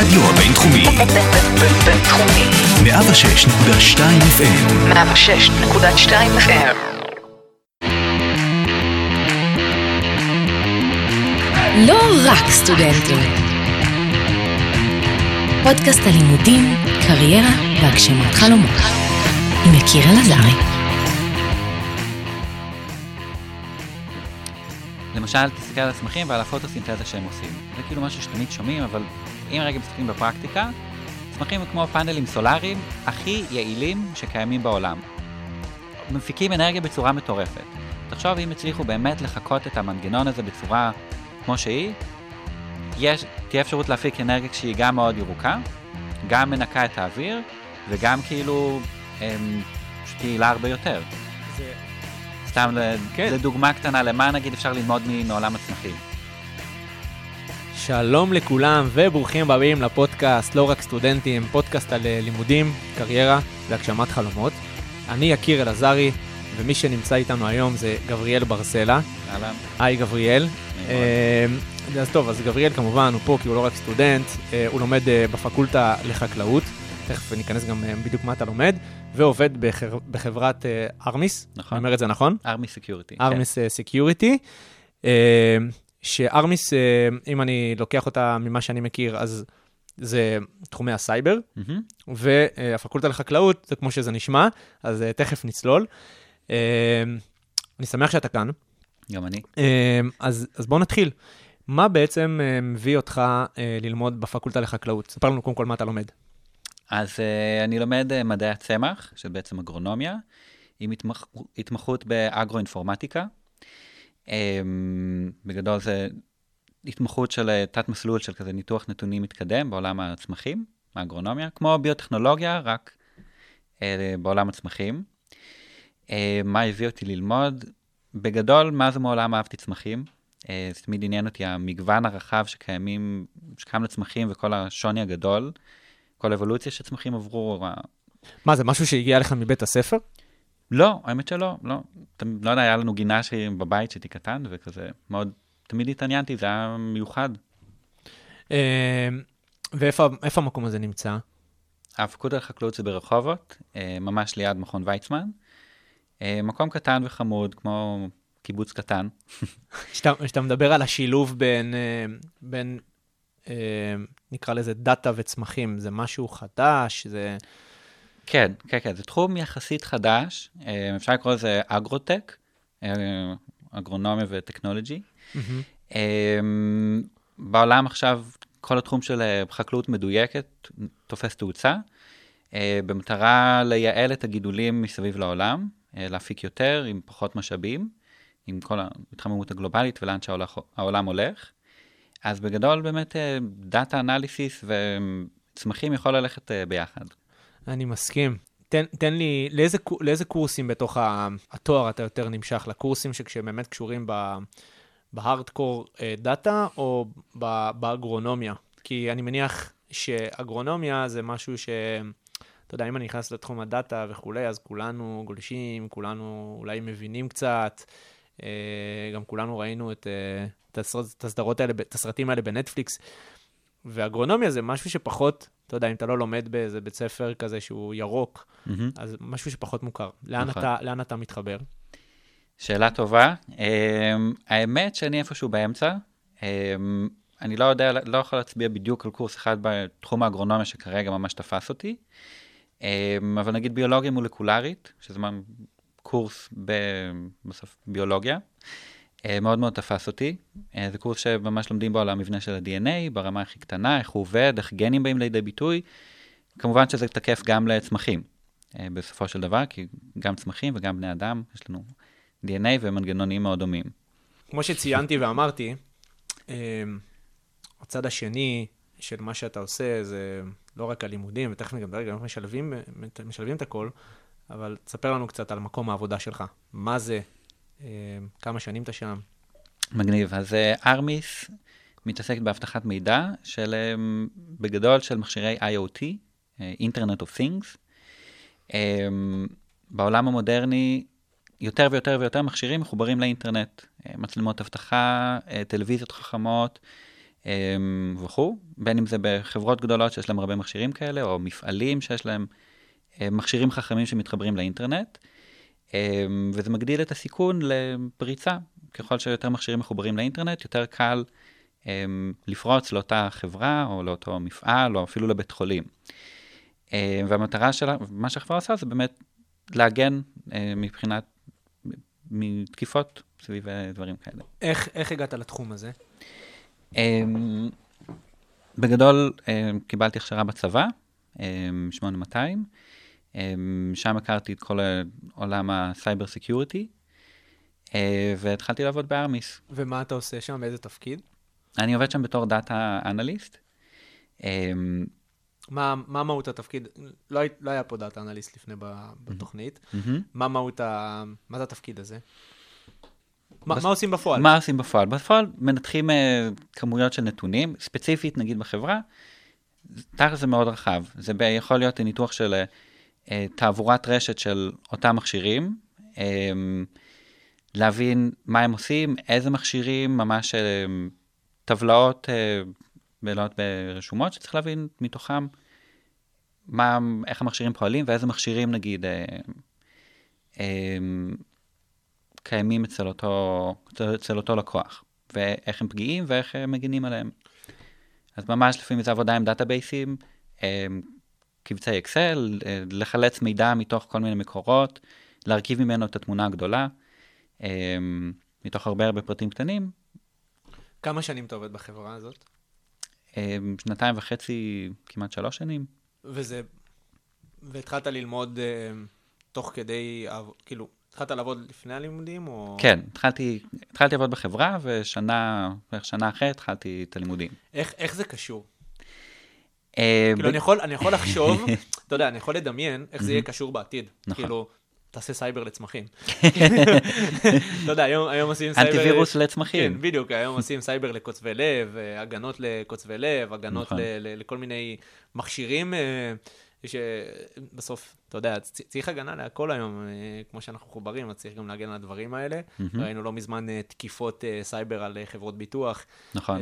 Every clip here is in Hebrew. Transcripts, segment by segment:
הרדיו הבינתחומי, בינתחומי. 106.2 FM, 106.2 FM. לא רק סטודנטים. פודקאסט הלימודים, קריירה והגשמת חלומות. עם יקיר אלעזרי. למשל, תסתכל על הצמחים ועל הפוטוסינתזה שהם עושים. זה כאילו משהו שתמיד שומעים, אבל אם רגע מסתכלים בפרקטיקה, צמחים כמו פאנלים סולאריים הכי יעילים שקיימים בעולם. מפיקים אנרגיה בצורה מטורפת. תחשוב אם הצליחו באמת לחקות את המנגנון הזה בצורה כמו שהיא, יש, תהיה אפשרות להפיק אנרגיה כשהיא גם מאוד ירוקה, גם מנקה את האוויר, וגם כאילו הם, פשוט יעילה הרבה יותר. זה... סתם כן. לדוגמה קטנה, למה נגיד אפשר ללמוד מעולם הצמחים? שלום לכולם וברוכים הבאים לפודקאסט לא רק סטודנטים, פודקאסט על אה, לימודים, קריירה והגשמת חלומות. אני יקיר אלעזרי, ומי שנמצא איתנו היום זה גבריאל ברסלה. אהלן. היי גבריאל. אה, אז טוב, אז גבריאל כמובן הוא פה כי הוא לא רק סטודנט, אה, הוא לומד בפקולטה לחקלאות, תכף ניכנס גם בדיוק מה אתה לומד, ועובד בחברת Armis, נכון. אני אומר את זה נכון? Armis Security. Armis Security, ש Armis, אה, אם אני לוקח אותה ממה שאני מכיר, אז זה תחומי הסייבר, מהמם. והפקולטה לחקלאות, זה כמו שזה נשמע, אז אה, תכף נצלול. אה, אני שמח שאתה כאן. גם אני. אז, אז בוא נתחיל. מה בעצם מביא אותך ללמוד בפקולטה לחקלאות? ספר לנו קודם כל מה אתה לומד. אז אני לומד מדעי הצמח, שבעצם אגרונומיה, עם התמח... התמחות באגרו-אינפורמטיקה. Um, בגדול זה התמחות של uh, תת-מסלול של כזה ניתוח נתונים מתקדם בעולם הצמחים, האגרונומיה, כמו ביוטכנולוגיה, רק uh, בעולם הצמחים. Uh, מה הביא אותי ללמוד? בגדול, מה זה מעולם אהבתי צמחים? זה תמיד עניין אותי המגוון הרחב שקיימים, שקיים לצמחים וכל השוני הגדול. כל האבולוציה שצמחים עברו. מה, זה משהו שהגיע לך מבית הספר? לא, האמת שלא, לא. לא יודע, היה לנו גינה שהיא בבית שהייתי קטן, וכזה מאוד, תמיד התעניינתי, זה היה מיוחד. אה, ואיפה איפה המקום הזה נמצא? הפקולטה לחקלאות זה ברחובות, אה, ממש ליד מכון ויצמן. אה, מקום קטן וחמוד, כמו קיבוץ קטן. שאתה, שאתה מדבר על השילוב בין, אה, בין נקרא לזה דאטה וצמחים, זה משהו חדש, זה... כן, כן, כן, זה תחום יחסית חדש, אה, אפשר לקרוא לזה אגרוטק, אה, אגרונומיה וטכנולוגי. אמ, בעולם עכשיו כל התחום של אה, חקלאות מדויקת תופס תאוצה, אה, במטרה לייעל את הגידולים מסביב לעולם, אה, להפיק יותר עם פחות משאבים, עם כל ההתחממות הגלובלית ולאן שהעולם הולך. אז בגדול באמת data analysis וצמחים יכול ללכת אה, ביחד. אני מסכים. תן, תן לי, לאיזה, לאיזה קורסים בתוך התואר אתה יותר נמשך? לקורסים שבאמת קשורים בהארדקור אה, data או ב- באגרונומיה? כי אני מניח שאגרונומיה זה משהו ש... אתה יודע, אם אני נכנס לתחום הדאטה וכולי, אז כולנו גולשים, כולנו אולי מבינים קצת. אה, גם כולנו ראינו את, אה, את הסרט- את האלה, את הסרטים האלה בנטפליקס. ואגרונומיה זה משהו שפחות, אתה יודע, אם אתה לא לומד באיזה בית ספר כזה שהוא ירוק, מהמם. אז משהו שפחות מוכר. לאן, נכון. אתה, לאן אתה מתחבר? שאלה טובה. Um, האמת שאני איפשהו באמצע. Um, אני לא יודע, לא יכול להצביע בדיוק על קורס אחד בתחום האגרונומיה שכרגע ממש תפס אותי, um, אבל נגיד ביולוגיה מולקולרית, שזה קורס בסוף ביולוגיה, מאוד מאוד תפס אותי. Uh, זה קורס שממש לומדים בו על המבנה של ה-DNA ברמה הכי קטנה, איך הוא עובד, איך גנים באים לידי ביטוי. כמובן שזה תקף גם לצמחים, uh, בסופו של דבר, כי גם צמחים וגם בני אדם, יש לנו DNA ומנגנונים מאוד דומים. כמו שציינתי ואמרתי, אמ, הצד השני של מה שאתה עושה זה לא רק הלימודים, ותכף גם איך משלבים, משלבים את הכל, אבל תספר לנו קצת על מקום העבודה שלך. מה זה, כמה שנים אתה שם, מגניב. אז אה, ארמיס מתעסקת באבטחת מידע של, אה, בגדול, של מכשירי IoT, אה, Internet of Things. אה, בעולם המודרני, יותר ויותר ויותר מכשירים מחוברים לאינטרנט. אה, מצלמות אבטחה, אה, טלוויזיות חכמות, וכו', בין אם זה בחברות גדולות שיש להם הרבה מכשירים כאלה, או מפעלים שיש להם אה, מכשירים חכמים שמתחברים לאינטרנט, וזה מגדיל את הסיכון לפריצה. ככל שיותר מכשירים מחוברים לאינטרנט, יותר קל אמ, לפרוץ לאותה חברה, או לאותו מפעל, או אפילו לבית חולים. אמ, והמטרה שלה, מה שהחברה עושה זה באמת להגן מבחינת, מתקיפות סביב דברים כאלה. איך, איך הגעת לתחום הזה? אמ, בגדול, אמ, קיבלתי הכשרה בצבא, אמ, 8200, אמ, שם הכרתי את כל עולם ה cyber security, אה, והתחלתי לעבוד ב Armis. ומה אתה עושה שם? באיזה תפקיד? אני עובד שם בתור data analyst. אמ, מה, מה מהות התפקיד? לא, לא היה פה data analyst לפני בתוכנית. מהמם. מה מהות ה... מה זה התפקיד הזה? מה, בס- מה עושים בפועל? מה עושים בפועל? בפועל מנתחים אה, כמויות של נתונים, ספציפית נגיד בחברה, תכל'ס זה מאוד רחב. זה ב- יכול להיות ניתוח של אה, תעבורת רשת של אותם מכשירים, אה, להבין מה הם עושים, איזה מכשירים, ממש אה, טבלאות אה, בלהות ברשומות, שצריך להבין מתוכם מה, איך המכשירים פועלים ואיזה מכשירים נגיד אה, אה, קיימים אצל אותו, אצל, אותו לקוח, ואיך הם פגיעים ואיך מגינים עליהם. אז ממש לפעמים זה עבודה עם דאטאבייסים, אה, קבצי אקסל, אה, לחלץ מידע מתוך כל מיני מקורות, להרכיב ממנו את התמונה הגדולה, אה, מתוך הרבה הרבה פרטים קטנים, כמה שנים אתה עובד בחברה הזאת? אה, שנתיים וחצי, כמעט שלוש שנים. וזה... והתחלת ללמוד אה, תוך כדי... כאילו, התחלת לעבוד לפני הלימודים, או... כן, התחלתי, התחלתי לעבוד בחברה, ושנה, בערך שנה אחרי התחלתי את הלימודים. איך, איך זה קשור? אה, כאילו, אני יכול, אני יכול לחשוב, אתה יודע, אני יכול לדמיין איך זה יהיה קשור בעתיד. נכון. כאילו, תעשה סייבר לצמחים. אתה יודע, היום, היום עושים סייבר... אנטיווירוס לצמחים. כן, בדיוק, היום עושים סייבר לקוצבי לב, אה, הגנות לקוצבי לב, הגנות נכון. ל- ל- לכל מיני מכשירים אה, שבסוף, אתה יודע, צריך הגנה להכל היום, כמו שאנחנו מחוברים, אז צריך גם להגן על הדברים האלה. מהמם. ראינו לא מזמן תקיפות סייבר על חברות ביטוח. נכון.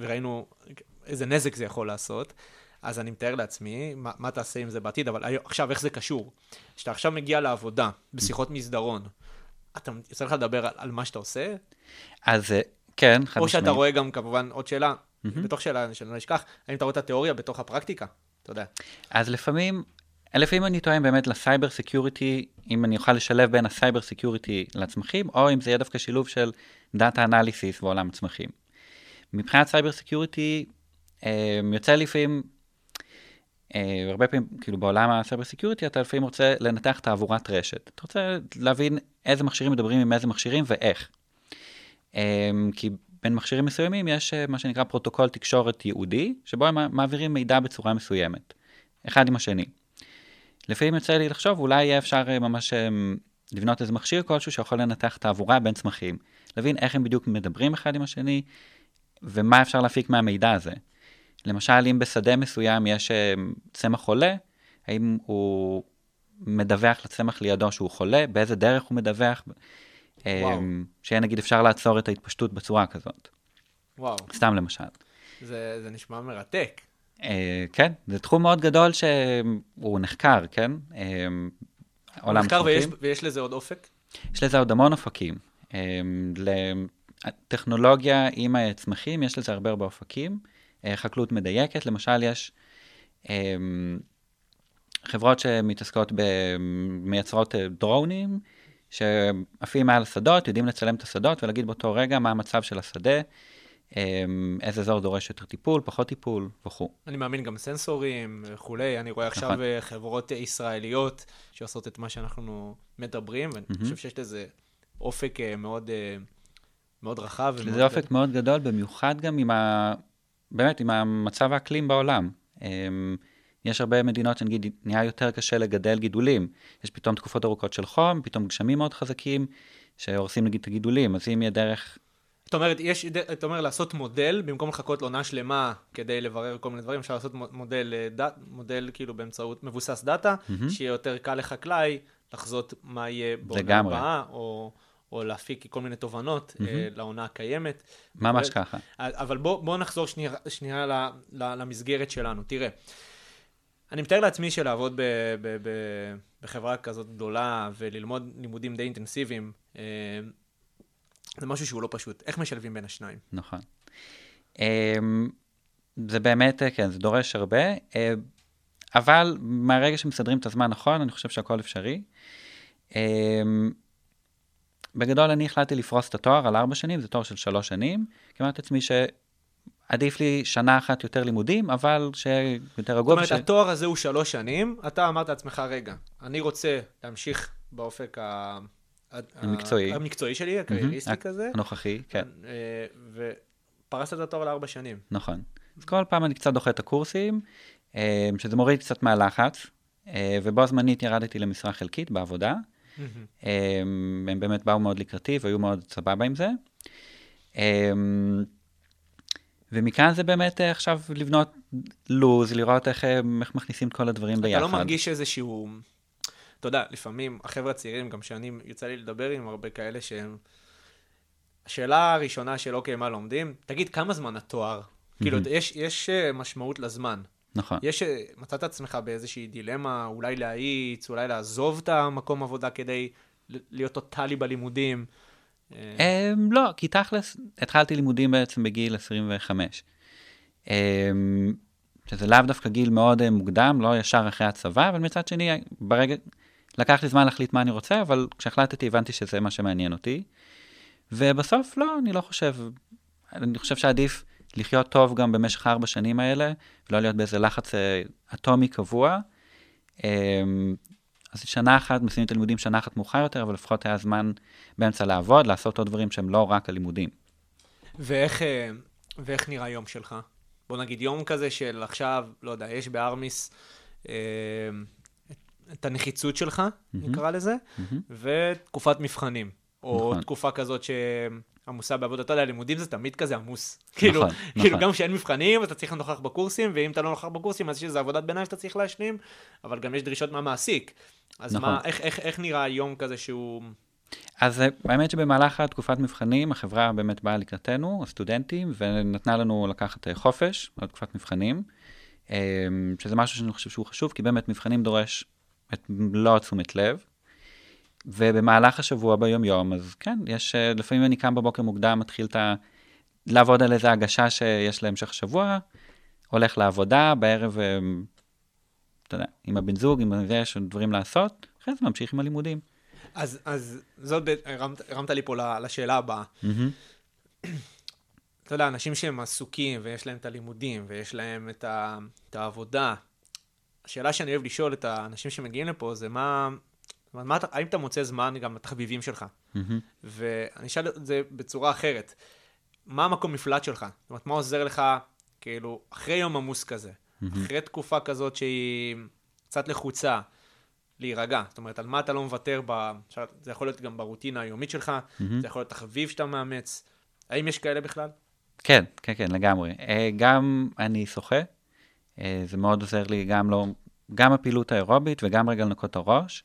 וראינו איזה נזק זה יכול לעשות. אז אני מתאר לעצמי, מה, מה תעשה עם זה בעתיד, אבל היום- עכשיו, איך זה קשור? כשאתה עכשיו מגיע לעבודה, בשיחות מסדרון, אתה יוצא לך לדבר על, על מה שאתה עושה? אז אה, כן, חד או שאתה משמעית. רואה גם, כמובן, עוד שאלה, בתוך שאלה, שאני לא אשכח, האם אתה רואה את התיאוריה בתוך הפרקטיקה? אתה יודע. אז לפעמים, לפעמים אני טוען באמת ל cyber security, אם אני אוכל לשלב בין ה cyber security לצמחים, או אם זה יהיה דווקא שילוב של data analysis ועולם הצמחים. מבחינת cyber security, יוצא לי לפעמים, אה, הרבה פעמים, כאילו בעולם ה cyber security, אתה לפעמים רוצה לנתח תעבורת רשת. אתה רוצה להבין איזה מכשירים מדברים עם איזה מכשירים ואיך. אה, כי בין מכשירים מסוימים יש אה, מה שנקרא פרוטוקול תקשורת ייעודי, שבו הם מעבירים מידע בצורה מסוימת, אחד עם השני. לפעמים יוצא לי לחשוב, אולי יהיה אפשר אה, ממש אה, לבנות איזה מכשיר כלשהו שיכול לנתח תעבורה בין צמחים, להבין איך הם בדיוק מדברים אחד עם השני, ומה אפשר להפיק מהמידע הזה. למשל, אם בשדה מסוים יש אה, צמח חולה, האם הוא מדווח לצמח לידו שהוא חולה, באיזה דרך הוא מדווח, אה, וואו. שיהיה נגיד אפשר לעצור את ההתפשטות בצורה כזאת, וואו, סתם למשל. זה, זה נשמע מרתק. אה, כן, זה תחום מאוד גדול שהוא נחקר, כן? עולם מחקר ויש. ויש לזה עוד אופק? יש לזה עוד המון אופקים. לטכנולוגיה עם הצמחים, יש לזה הרבה הרבה אופקים. אה, חקלאות מדייקת, למשל יש אה, חברות שמתעסקות במייצרות אה, דרונים, שעפים מעל השדות, יודעים לצלם את השדות ולהגיד באותו רגע מה המצב של השדה, איזה אזור דורש יותר טיפול, פחות טיפול וכו'. אני מאמין גם סנסורים וכולי, אני רואה עכשיו נכון. חברות ישראליות שעושות את מה שאנחנו מדברים, ואני חושב שיש לזה אופק מאוד, מאוד רחב. זה אופק מאוד גדול, במיוחד גם עם ה... באמת, עם המצב האקלים בעולם. אמ, יש הרבה מדינות שנגיד נהיה יותר קשה לגדל גידולים. יש פתאום תקופות ארוכות של חום, פתאום גשמים מאוד חזקים, שהורסים נגיד את הגידולים, אז אם יהיה דרך... זאת אומרת, יש, ד- אתה אומר לעשות מודל, במקום לחכות לעונה שלמה כדי לברר כל מיני דברים, אפשר לעשות מו- מודל, אה, ד, מודל כאילו באמצעות מבוסס דאטה, שיהיה יותר קל לחקלאי לחזות מה יהיה בעונה. הבאה, או, או להפיק כל מיני תובנות אה, לעונה הקיימת. ממש אבל- ככה. אבל בוא, בוא נחזור שנייה, שנייה ל, ל, למסגרת שלנו. תראה, אני מתאר לעצמי שלעבוד ב, ב, ב, בחברה כזאת גדולה וללמוד לימודים די אינטנסיביים, אה, זה משהו שהוא לא פשוט. איך משלבים בין השניים? נכון. אמ, זה באמת, אה, כן, זה דורש הרבה, אבל מהרגע שמסדרים את הזמן נכון, אני חושב שהכל אפשרי. בגדול אני החלטתי לפרוס את התואר על ארבע שנים, זה תואר של שלוש שנים, כי אמרתי לעצמי שעדיף לי שנה אחת יותר לימודים, אבל שיהיה יותר זאת רגוע. אומרת, וש- התואר הזה הוא שלוש שנים, אתה אמרת לעצמך, רגע, אני רוצה להמשיך באופק ה... המקצועי. המקצועי שלי, הקרייריסטי מהמם, כזה, הנוכחי, כן, אה, ופרסת את התואר לארבע שנים. נכון. אז כל פעם אני קצת דוחה את הקורסים, אה, שזה מוריד קצת מהלחץ, אה, ובו זמנית ירדתי למשרה חלקית בעבודה. אה, הם באמת באו מאוד לקראתי והיו מאוד סבבה עם זה. אה, ומכאן זה באמת אה, עכשיו לבנות לו"ז, לראות איך, אה, איך מכניסים את כל הדברים ביחד. אתה לא מרגיש איזשהו... אתה יודע, לפעמים החבר'ה הצעירים, גם שאני, יוצא לי לדבר עם הרבה כאלה שהם... השאלה הראשונה של אוקיי, מה לומדים? תגיד, כמה זמן התואר? כאילו, יש, יש אה, משמעות לזמן. נכון. יש, אה, מצאת עצמך באיזושהי דילמה, אולי להאיץ, אולי לעזוב את המקום עבודה כדי להיות טוטאלי בלימודים? אה, Um, לא, כי תכלס, התחלתי לימודים בעצם בגיל 25. Um, שזה לאו דווקא גיל מאוד uh, מוקדם, לא ישר אחרי הצבא, אבל מצד שני, ברגע, לקח לי זמן להחליט מה אני רוצה, אבל כשהחלטתי הבנתי שזה מה שמעניין אותי. ובסוף, לא, אני לא חושב, אני חושב שעדיף לחיות טוב גם במשך הארבע שנים האלה, ולא להיות באיזה לחץ אה, אטומי קבוע. אמ, אז שנה אחת, מסיימים את הלימודים שנה אחת מאוחר יותר, אבל לפחות היה זמן באמצע לעבוד, לעשות עוד דברים שהם לא רק הלימודים. ואיך, אה, ואיך נראה יום שלך? בוא נגיד יום כזה של עכשיו, לא יודע, יש בארמיס אה, את הנחיצות שלך, נקרא לזה, ותקופת מבחנים. או נכון. תקופה כזאת שעמוסה בעבודה. אתה יודע, לימודים זה תמיד כזה עמוס. כאילו, כאילו נכון. גם כשאין מבחנים, אתה צריך להיות נוכח בקורסים, ואם אתה לא נוכח בקורסים, אז יש איזו עבודת ביניים שאתה צריך להשלים, אבל גם יש דרישות מהמעסיק. אז נכון. מה, איך, איך, איך נראה יום כזה שהוא... אז אה, האמת שבמהלך התקופת מבחנים, החברה באמת באה לקראתנו, הסטודנטים, ונתנה לנו לקחת אה, חופש על תקופת מבחנים, אה, שזה משהו שאני חושב שהוא חשוב, כי באמת מבחנים דורש את מלוא תשומת לב. ובמהלך השבוע ביום-יום, אז כן, יש, אה, לפעמים אני קם בבוקר מוקדם, מתחיל את ה... לעבוד על איזו הגשה שיש להמשך השבוע, הולך לעבודה, בערב, אה, אתה יודע, עם הבן זוג, עם זה, יש דברים לעשות, אחרי זה ממשיך עם הלימודים. אז, אז זאת, הרמת, הרמת לי פה לשאלה הבאה. אתה יודע, אנשים שהם עסוקים ויש להם את הלימודים ויש להם את, ה, את העבודה, השאלה שאני אוהב לשאול את האנשים שמגיעים לפה זה מה, מה, מה האם אתה מוצא זמן גם לתחביבים שלך? מהמם. ואני אשאל את זה בצורה אחרת. מה המקום מפלט שלך? זאת אומרת, מה עוזר לך, כאילו, אחרי יום עמוס כזה, אחרי תקופה כזאת שהיא קצת לחוצה, להירגע? זאת אומרת, על מה אתה לא מוותר ב... זה יכול להיות גם ברוטינה היומית שלך, זה יכול להיות תחביב שאתה מאמץ. האם יש כאלה בכלל? כן, כן, כן, לגמרי. אה, גם אני שוחה, אה, זה מאוד עוזר לי, גם לא, גם הפעילות האירובית וגם רגע לנקות הראש,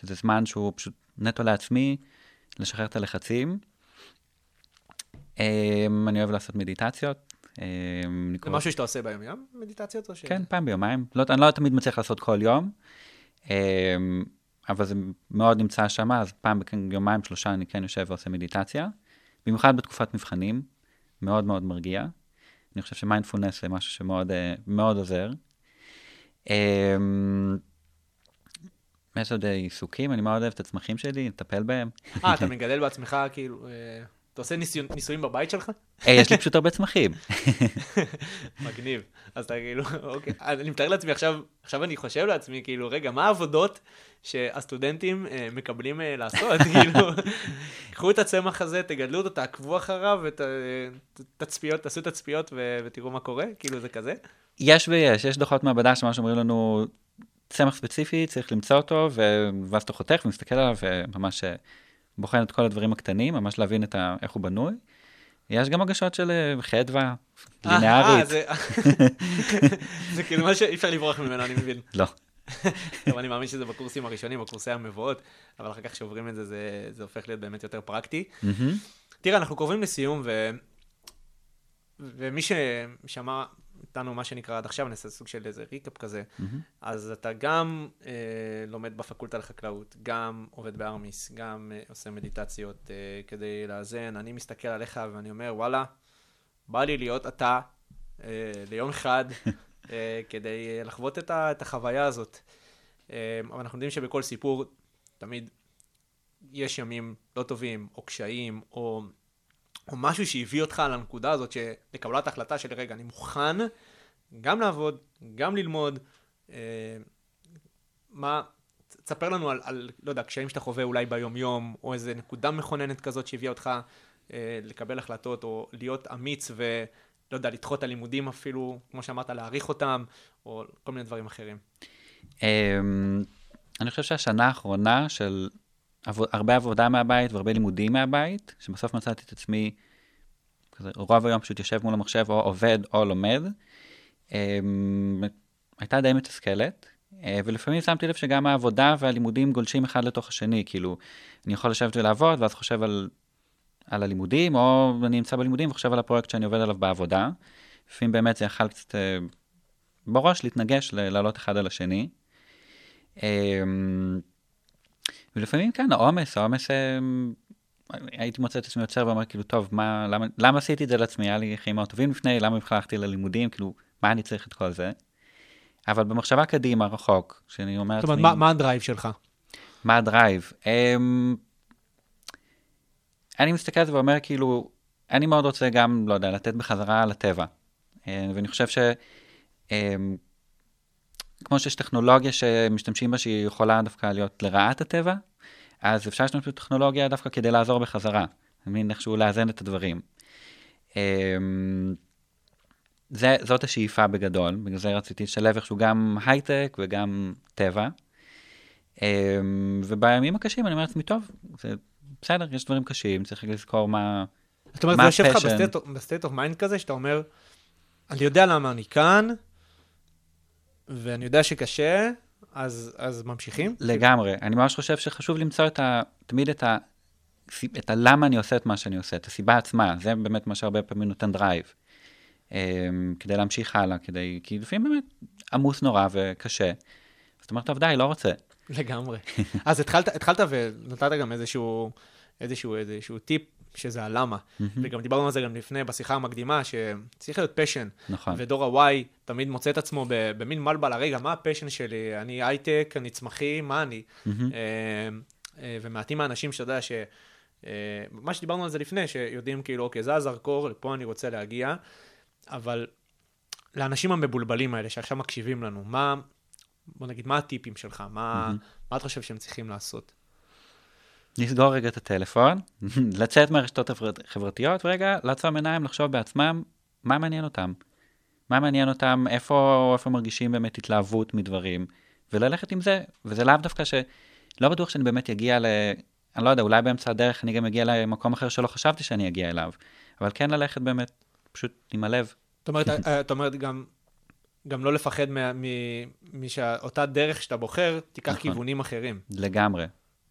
שזה זמן שהוא פשוט נטו לעצמי, לשחרר את הלחצים. אה, אני אוהב לעשות מדיטציות. אה, זה משהו שאתה עושה ביום יום? מדיטציות. כן, פעם ביומיים. לא, אני לא תמיד מצליח לעשות כל יום, אה, אבל זה מאוד נמצא שם, אז פעם ביומיים, שלושה, אני כן יושב ועושה מדיטציה. במיוחד בתקופת מבחנים, מאוד מאוד מרגיע. אני חושב שמיינדפולנס זה משהו שמאוד אה, מאוד עוזר. יש עוד עיסוקים, אני מאוד אוהב את הצמחים שלי, לטפל בהם. אה, אתה מגדל בעצמך, כאילו... אה, אתה עושה ניסויים, בבית שלך? אה, יש לי פשוט הרבה צמחים. מגניב. אז אתה כאילו, אוקיי. אני מתאר לעצמי עכשיו, עכשיו אני חושב לעצמי, כאילו, רגע, מה העבודות שהסטודנטים אה, מקבלים לעשות? כאילו, קחו את הצמח הזה, תגדלו אותו, תעקבו אחריו, ותצפיות, תעשו תצפיות ו- ותראו מה קורה? כאילו, זה כזה? יש ויש, יש דוחות מעבדה שממש אומרים לנו, צמח ספציפי, צריך למצוא אותו, ו... ואז אתה חותך ומסתכל עליו, וממש אה, בוחן את כל הדברים הקטנים, ממש להבין את ה... איך הוא בנוי. יש גם הגשות של אה, חדווה, אה, לינארית. זה- זה כאילו מה שאי אפשר לברוח ממנו, אני מבין. לא. טוב, אני מאמין שזה בקורסים הראשונים, בקורסי המבואות, אבל אחר כך שעוברים את זה, זה, זה הופך להיות באמת יותר פרקטי. תראה, אנחנו קרובים לסיום, ו... ומי ששמע איתנו מה שנקרא עד עכשיו, נעשה סוג של איזה ריקאפ כזה, מהמם. אז אתה גם אה, לומד בפקולטה לחקלאות, גם עובד בארמיס, גם אה, עושה מדיטציות אה, כדי לאזן. אני מסתכל עליך ואני אומר, וואלה, בא לי להיות אתה אה, ליום אחד, אה, כדי אה, לחוות את, ה, את החוויה הזאת. אה, אבל אנחנו יודעים שבכל סיפור תמיד יש ימים לא טובים, או קשיים, או, או משהו שהביא אותך לנקודה הזאת, לקבלת החלטה של רגע, אני מוכן גם לעבוד, גם ללמוד. אה, מה, תספר לנו על, על, לא יודע, קשיים שאתה חווה אולי ביום-יום, או איזה נקודה מכוננת כזאת שהביאה אותך אה, לקבל החלטות, או להיות אמיץ ו... לא יודע, לדחות את הלימודים אפילו, כמו שאמרת, להעריך אותם, או כל מיני דברים אחרים. אמ, אני חושב שהשנה האחרונה של הרבה עבודה מהבית והרבה לימודים מהבית, שבסוף מצאתי את עצמי, רוב היום פשוט יושב מול המחשב או עובד או לומד, הייתה די מתסכלת, אה, ולפעמים שמתי לב שגם העבודה והלימודים גולשים אחד לתוך השני, כאילו, אני יכול לשבת ולעבוד, ואז חושב על, על הלימודים, או אני נמצא בלימודים וחושב על הפרויקט שאני עובד עליו בעבודה. לפעמים באמת זה יכל קצת אה, בראש להתנגש, לעלות אחד על השני. אמ, ולפעמים כן, העומס, העומס, אמ, הייתי מוצא את עצמי יושב ואומר, כאילו, טוב, מה, למה, למה עשיתי את זה לעצמי? היה לי חיים מאוד טובים לפני, למה בכלל הלכתי ללימודים? כאילו, מה אני צריך את כל זה? אבל במחשבה קדימה, רחוק, שאני אומר זאת לעצמי, אומרת, מה, מה ה drive שלך? מה ה drive? אמ, אני מסתכל על זה ואומר, כאילו, אני מאוד רוצה גם, לא יודע, לתת בחזרה לטבע. אה, ואני חושב ש... אמ, כמו שיש טכנולוגיה שמשתמשים בה שהיא יכולה דווקא להיות לרעת הטבע, אז אפשר להשתמש בטכנולוגיה דווקא כדי לעזור בחזרה. אני מבין איכשהו לאזן את הדברים. אמ, זה, זאת השאיפה בגדול, בגלל זה רציתי לשלב איכשהו גם הייטק וגם טבע. אמ, ובימים הקשים אני אומר לעצמי, טוב, זה בסדר, יש דברים קשים, צריך לזכור מה... זאת אומרת, זה יושב לך ב state of mind כזה, שאתה אומר, אני יודע למה אני כאן, ואני יודע שקשה, אז, אז ממשיכים? לגמרי. אני ממש חושב שחשוב למצוא את ה... תמיד את ה... את הלמה אני עושה את מה שאני עושה, את הסיבה עצמה, זה באמת מה שהרבה פעמים נותן drive. אמ, כדי להמשיך הלאה, כדי... כי לפעמים באמת עמוס נורא וקשה. אז אתה אומר, טוב, די, לא רוצה. לגמרי. אז התחלת, התחלת ונתת גם איזשהו, איזשהו, איזשהו טיפ, שזה הלמה. וגם דיברנו על זה גם לפני, בשיחה המקדימה, שצריך להיות passion. נכון. ודור ה-Y תמיד מוצא את עצמו במין בלבול, רגע, מה ה passion שלי? אני הייטק, אני צמחי, מה אני? אה, אה, ומעטים האנשים שאתה יודע ש... אה, מה שדיברנו על זה לפני, שיודעים כאילו, אוקיי, זה הזרקור, לפה אני רוצה להגיע, אבל לאנשים המבולבלים האלה שעכשיו מקשיבים לנו, מה, בוא נגיד, מה הטיפים שלך? מה, מה אתה חושב שהם צריכים לעשות? לסגור רגע את הטלפון, לצאת מהרשתות החברתיות, ורגע לעצום עיניים, לחשוב בעצמם מה מעניין אותם. מה מעניין אותם, איפה, איפה מרגישים באמת התלהבות מדברים, וללכת עם זה. וזה לאו דווקא ש... לא בטוח שאני באמת אגיע ל... אני לא יודע, אולי באמצע הדרך אני גם אגיע למקום אחר שלא חשבתי שאני אגיע אליו. אבל כן ללכת באמת, פשוט עם הלב. זאת אומרת, אה, את אומרת גם, גם לא לפחד מה- מ- משאותה דרך שאתה בוחר, תיקח נכון. כיוונים אחרים. לגמרי,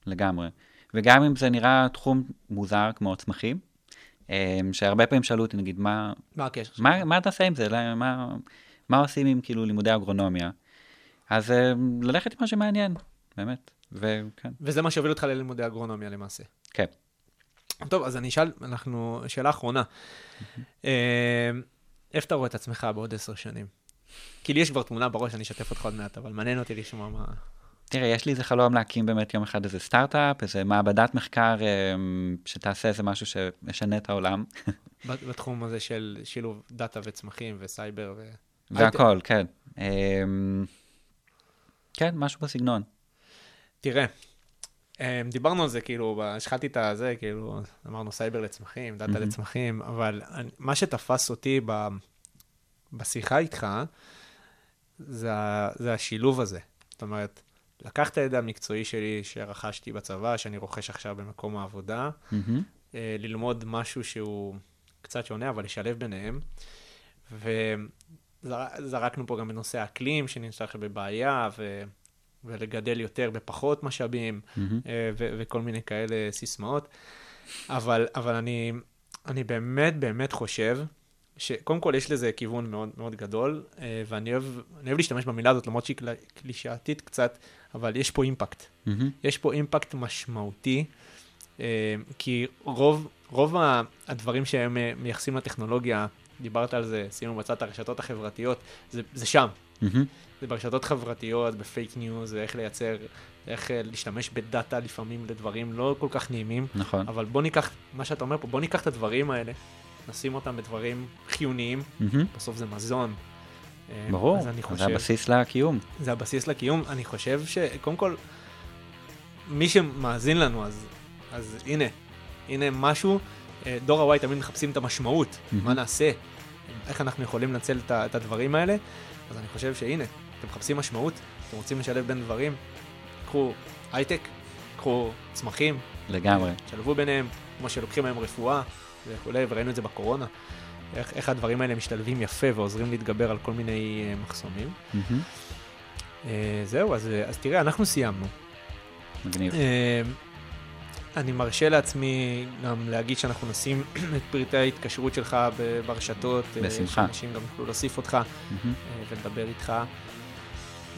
לגמרי. וגם אם זה נראה תחום מוזר כמו צמחים, אמ, שהרבה פעמים שאלו אותי, נגיד, מה, מה הקשר? מה, מה תעשה עם זה? לא, מה, מה עושים עם כאילו לימודי אגרונומיה? אז אה, ללכת עם מה שמעניין, באמת. וכן, וזה מה שהוביל אותך ללימודי אגרונומיה למעשה. כן. טוב, אז אני אשאל, אנחנו, שאלה אחרונה. אה, איפה אתה רואה את עצמך בעוד עשר שנים? כי לי יש כבר תמונה בראש, אני אשתף אותך עוד מעט, אבל מעניין אותי לשמוע מה... תראה, יש לי איזה חלום להקים באמת יום אחד איזה סטארט-אפ, איזה מעבדת מחקר אה, שתעשה איזה משהו שישנה את העולם. בתחום הזה של שילוב data וצמחים וסייבר ו... והכל, כן. אה, כן, משהו בסגנון. תראה, אה, דיברנו על זה, כאילו, השחלתי את הזה, כאילו, אמרנו סייבר לצמחים, data מהמם. לצמחים, אבל אני- מה שתפס אותי ב, בשיחה איתך, זה, זה השילוב הזה. זאת אומרת, לקחת את הידע המקצועי שלי שרכשתי בצבא, שאני רוכש עכשיו במקום העבודה. אה, ללמוד משהו שהוא קצת שונה, אבל לשלב ביניהם. וזרקנו פה גם בנושא האקלים, שנמצא עכשיו בבעיה, ולגדל יותר בפחות משאבים, מהמם. אה, ו- וכל מיני כאלה סיסמאות. אבל, אבל אני, אני באמת באמת חושב שקודם כל יש לזה כיוון מאוד מאוד גדול, אה, ואני אוהב, אוהב להשתמש במילה הזאת, למרות שהיא קל- קלישאתית קצת, אבל יש פה אימפקט. מהמם. יש פה אימפקט משמעותי, אה, כי רוב, רוב הדברים שהם מייחסים לטכנולוגיה, דיברת על זה, שימו בצד הרשתות החברתיות, זה, זה שם. מהמם. זה ברשתות חברתיות, בפייק ניוז, ואיך לייצר, איך אה, להשתמש ב data לפעמים לדברים לא כל כך נעימים. נכון. אבל בוא ניקח, מה שאתה אומר פה, בוא ניקח את הדברים האלה, נשים אותם בדברים חיוניים, מהמם. בסוף זה מזון. אה, ברור, זה הבסיס לקיום. זה הבסיס לקיום. אני חושב שקודם כל, מי שמאזין לנו, אז, אז הנה, הנה משהו, אה, דור ה-Y תמיד מחפשים את המשמעות, מהמם. מה נעשה, איך אנחנו יכולים לנצל את, הדברים האלה, אז אני חושב שהנה, אתם מחפשים משמעות, אתם רוצים לשלב בין דברים, קחו הייטק, קחו צמחים, לגמרי. שלבו ביניהם, כמו שלוקחים היום רפואה וכולי, וראינו את זה בקורונה. איך, איך הדברים האלה משתלבים יפה ועוזרים להתגבר על כל מיני אה, מחסומים. מהמם. אה, זהו, אז, אה, אז תראה, אנחנו סיימנו. מגניב. אה, אני מרשה לעצמי גם להגיד שאנחנו נשים את פרטי ההתקשרות שלך ברשתות. אה, בשמחה. שאנשים גם יוכלו להוסיף אותך. אה, ולדבר איתך.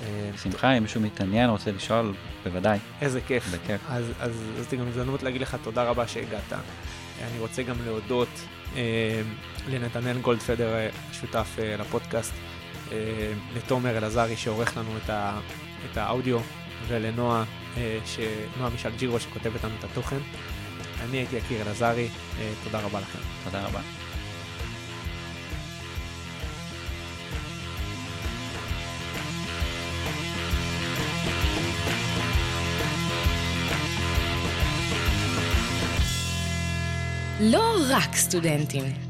אה, בשמחה, אם מישהו מתעניין, רוצה לשאול, בוודאי, איזה כיף. בכיף. אז, אז, אז זו גם הזדמנות להגיד לך תודה רבה שהגעת. אני רוצה גם להודות אה, לנתנאל גולדפדר, השותף אה, לפודקאסט, אה, לתומר אלעזרי שעורך לנו את, ה, את האודיו, ולנועה, אה, ש... נועה משל ג'ירו שכותבת לנו את התוכן. אני הייתי יקיר אלעזרי, אה, תודה רבה לכם. תודה רבה. לא רק סטודנטים.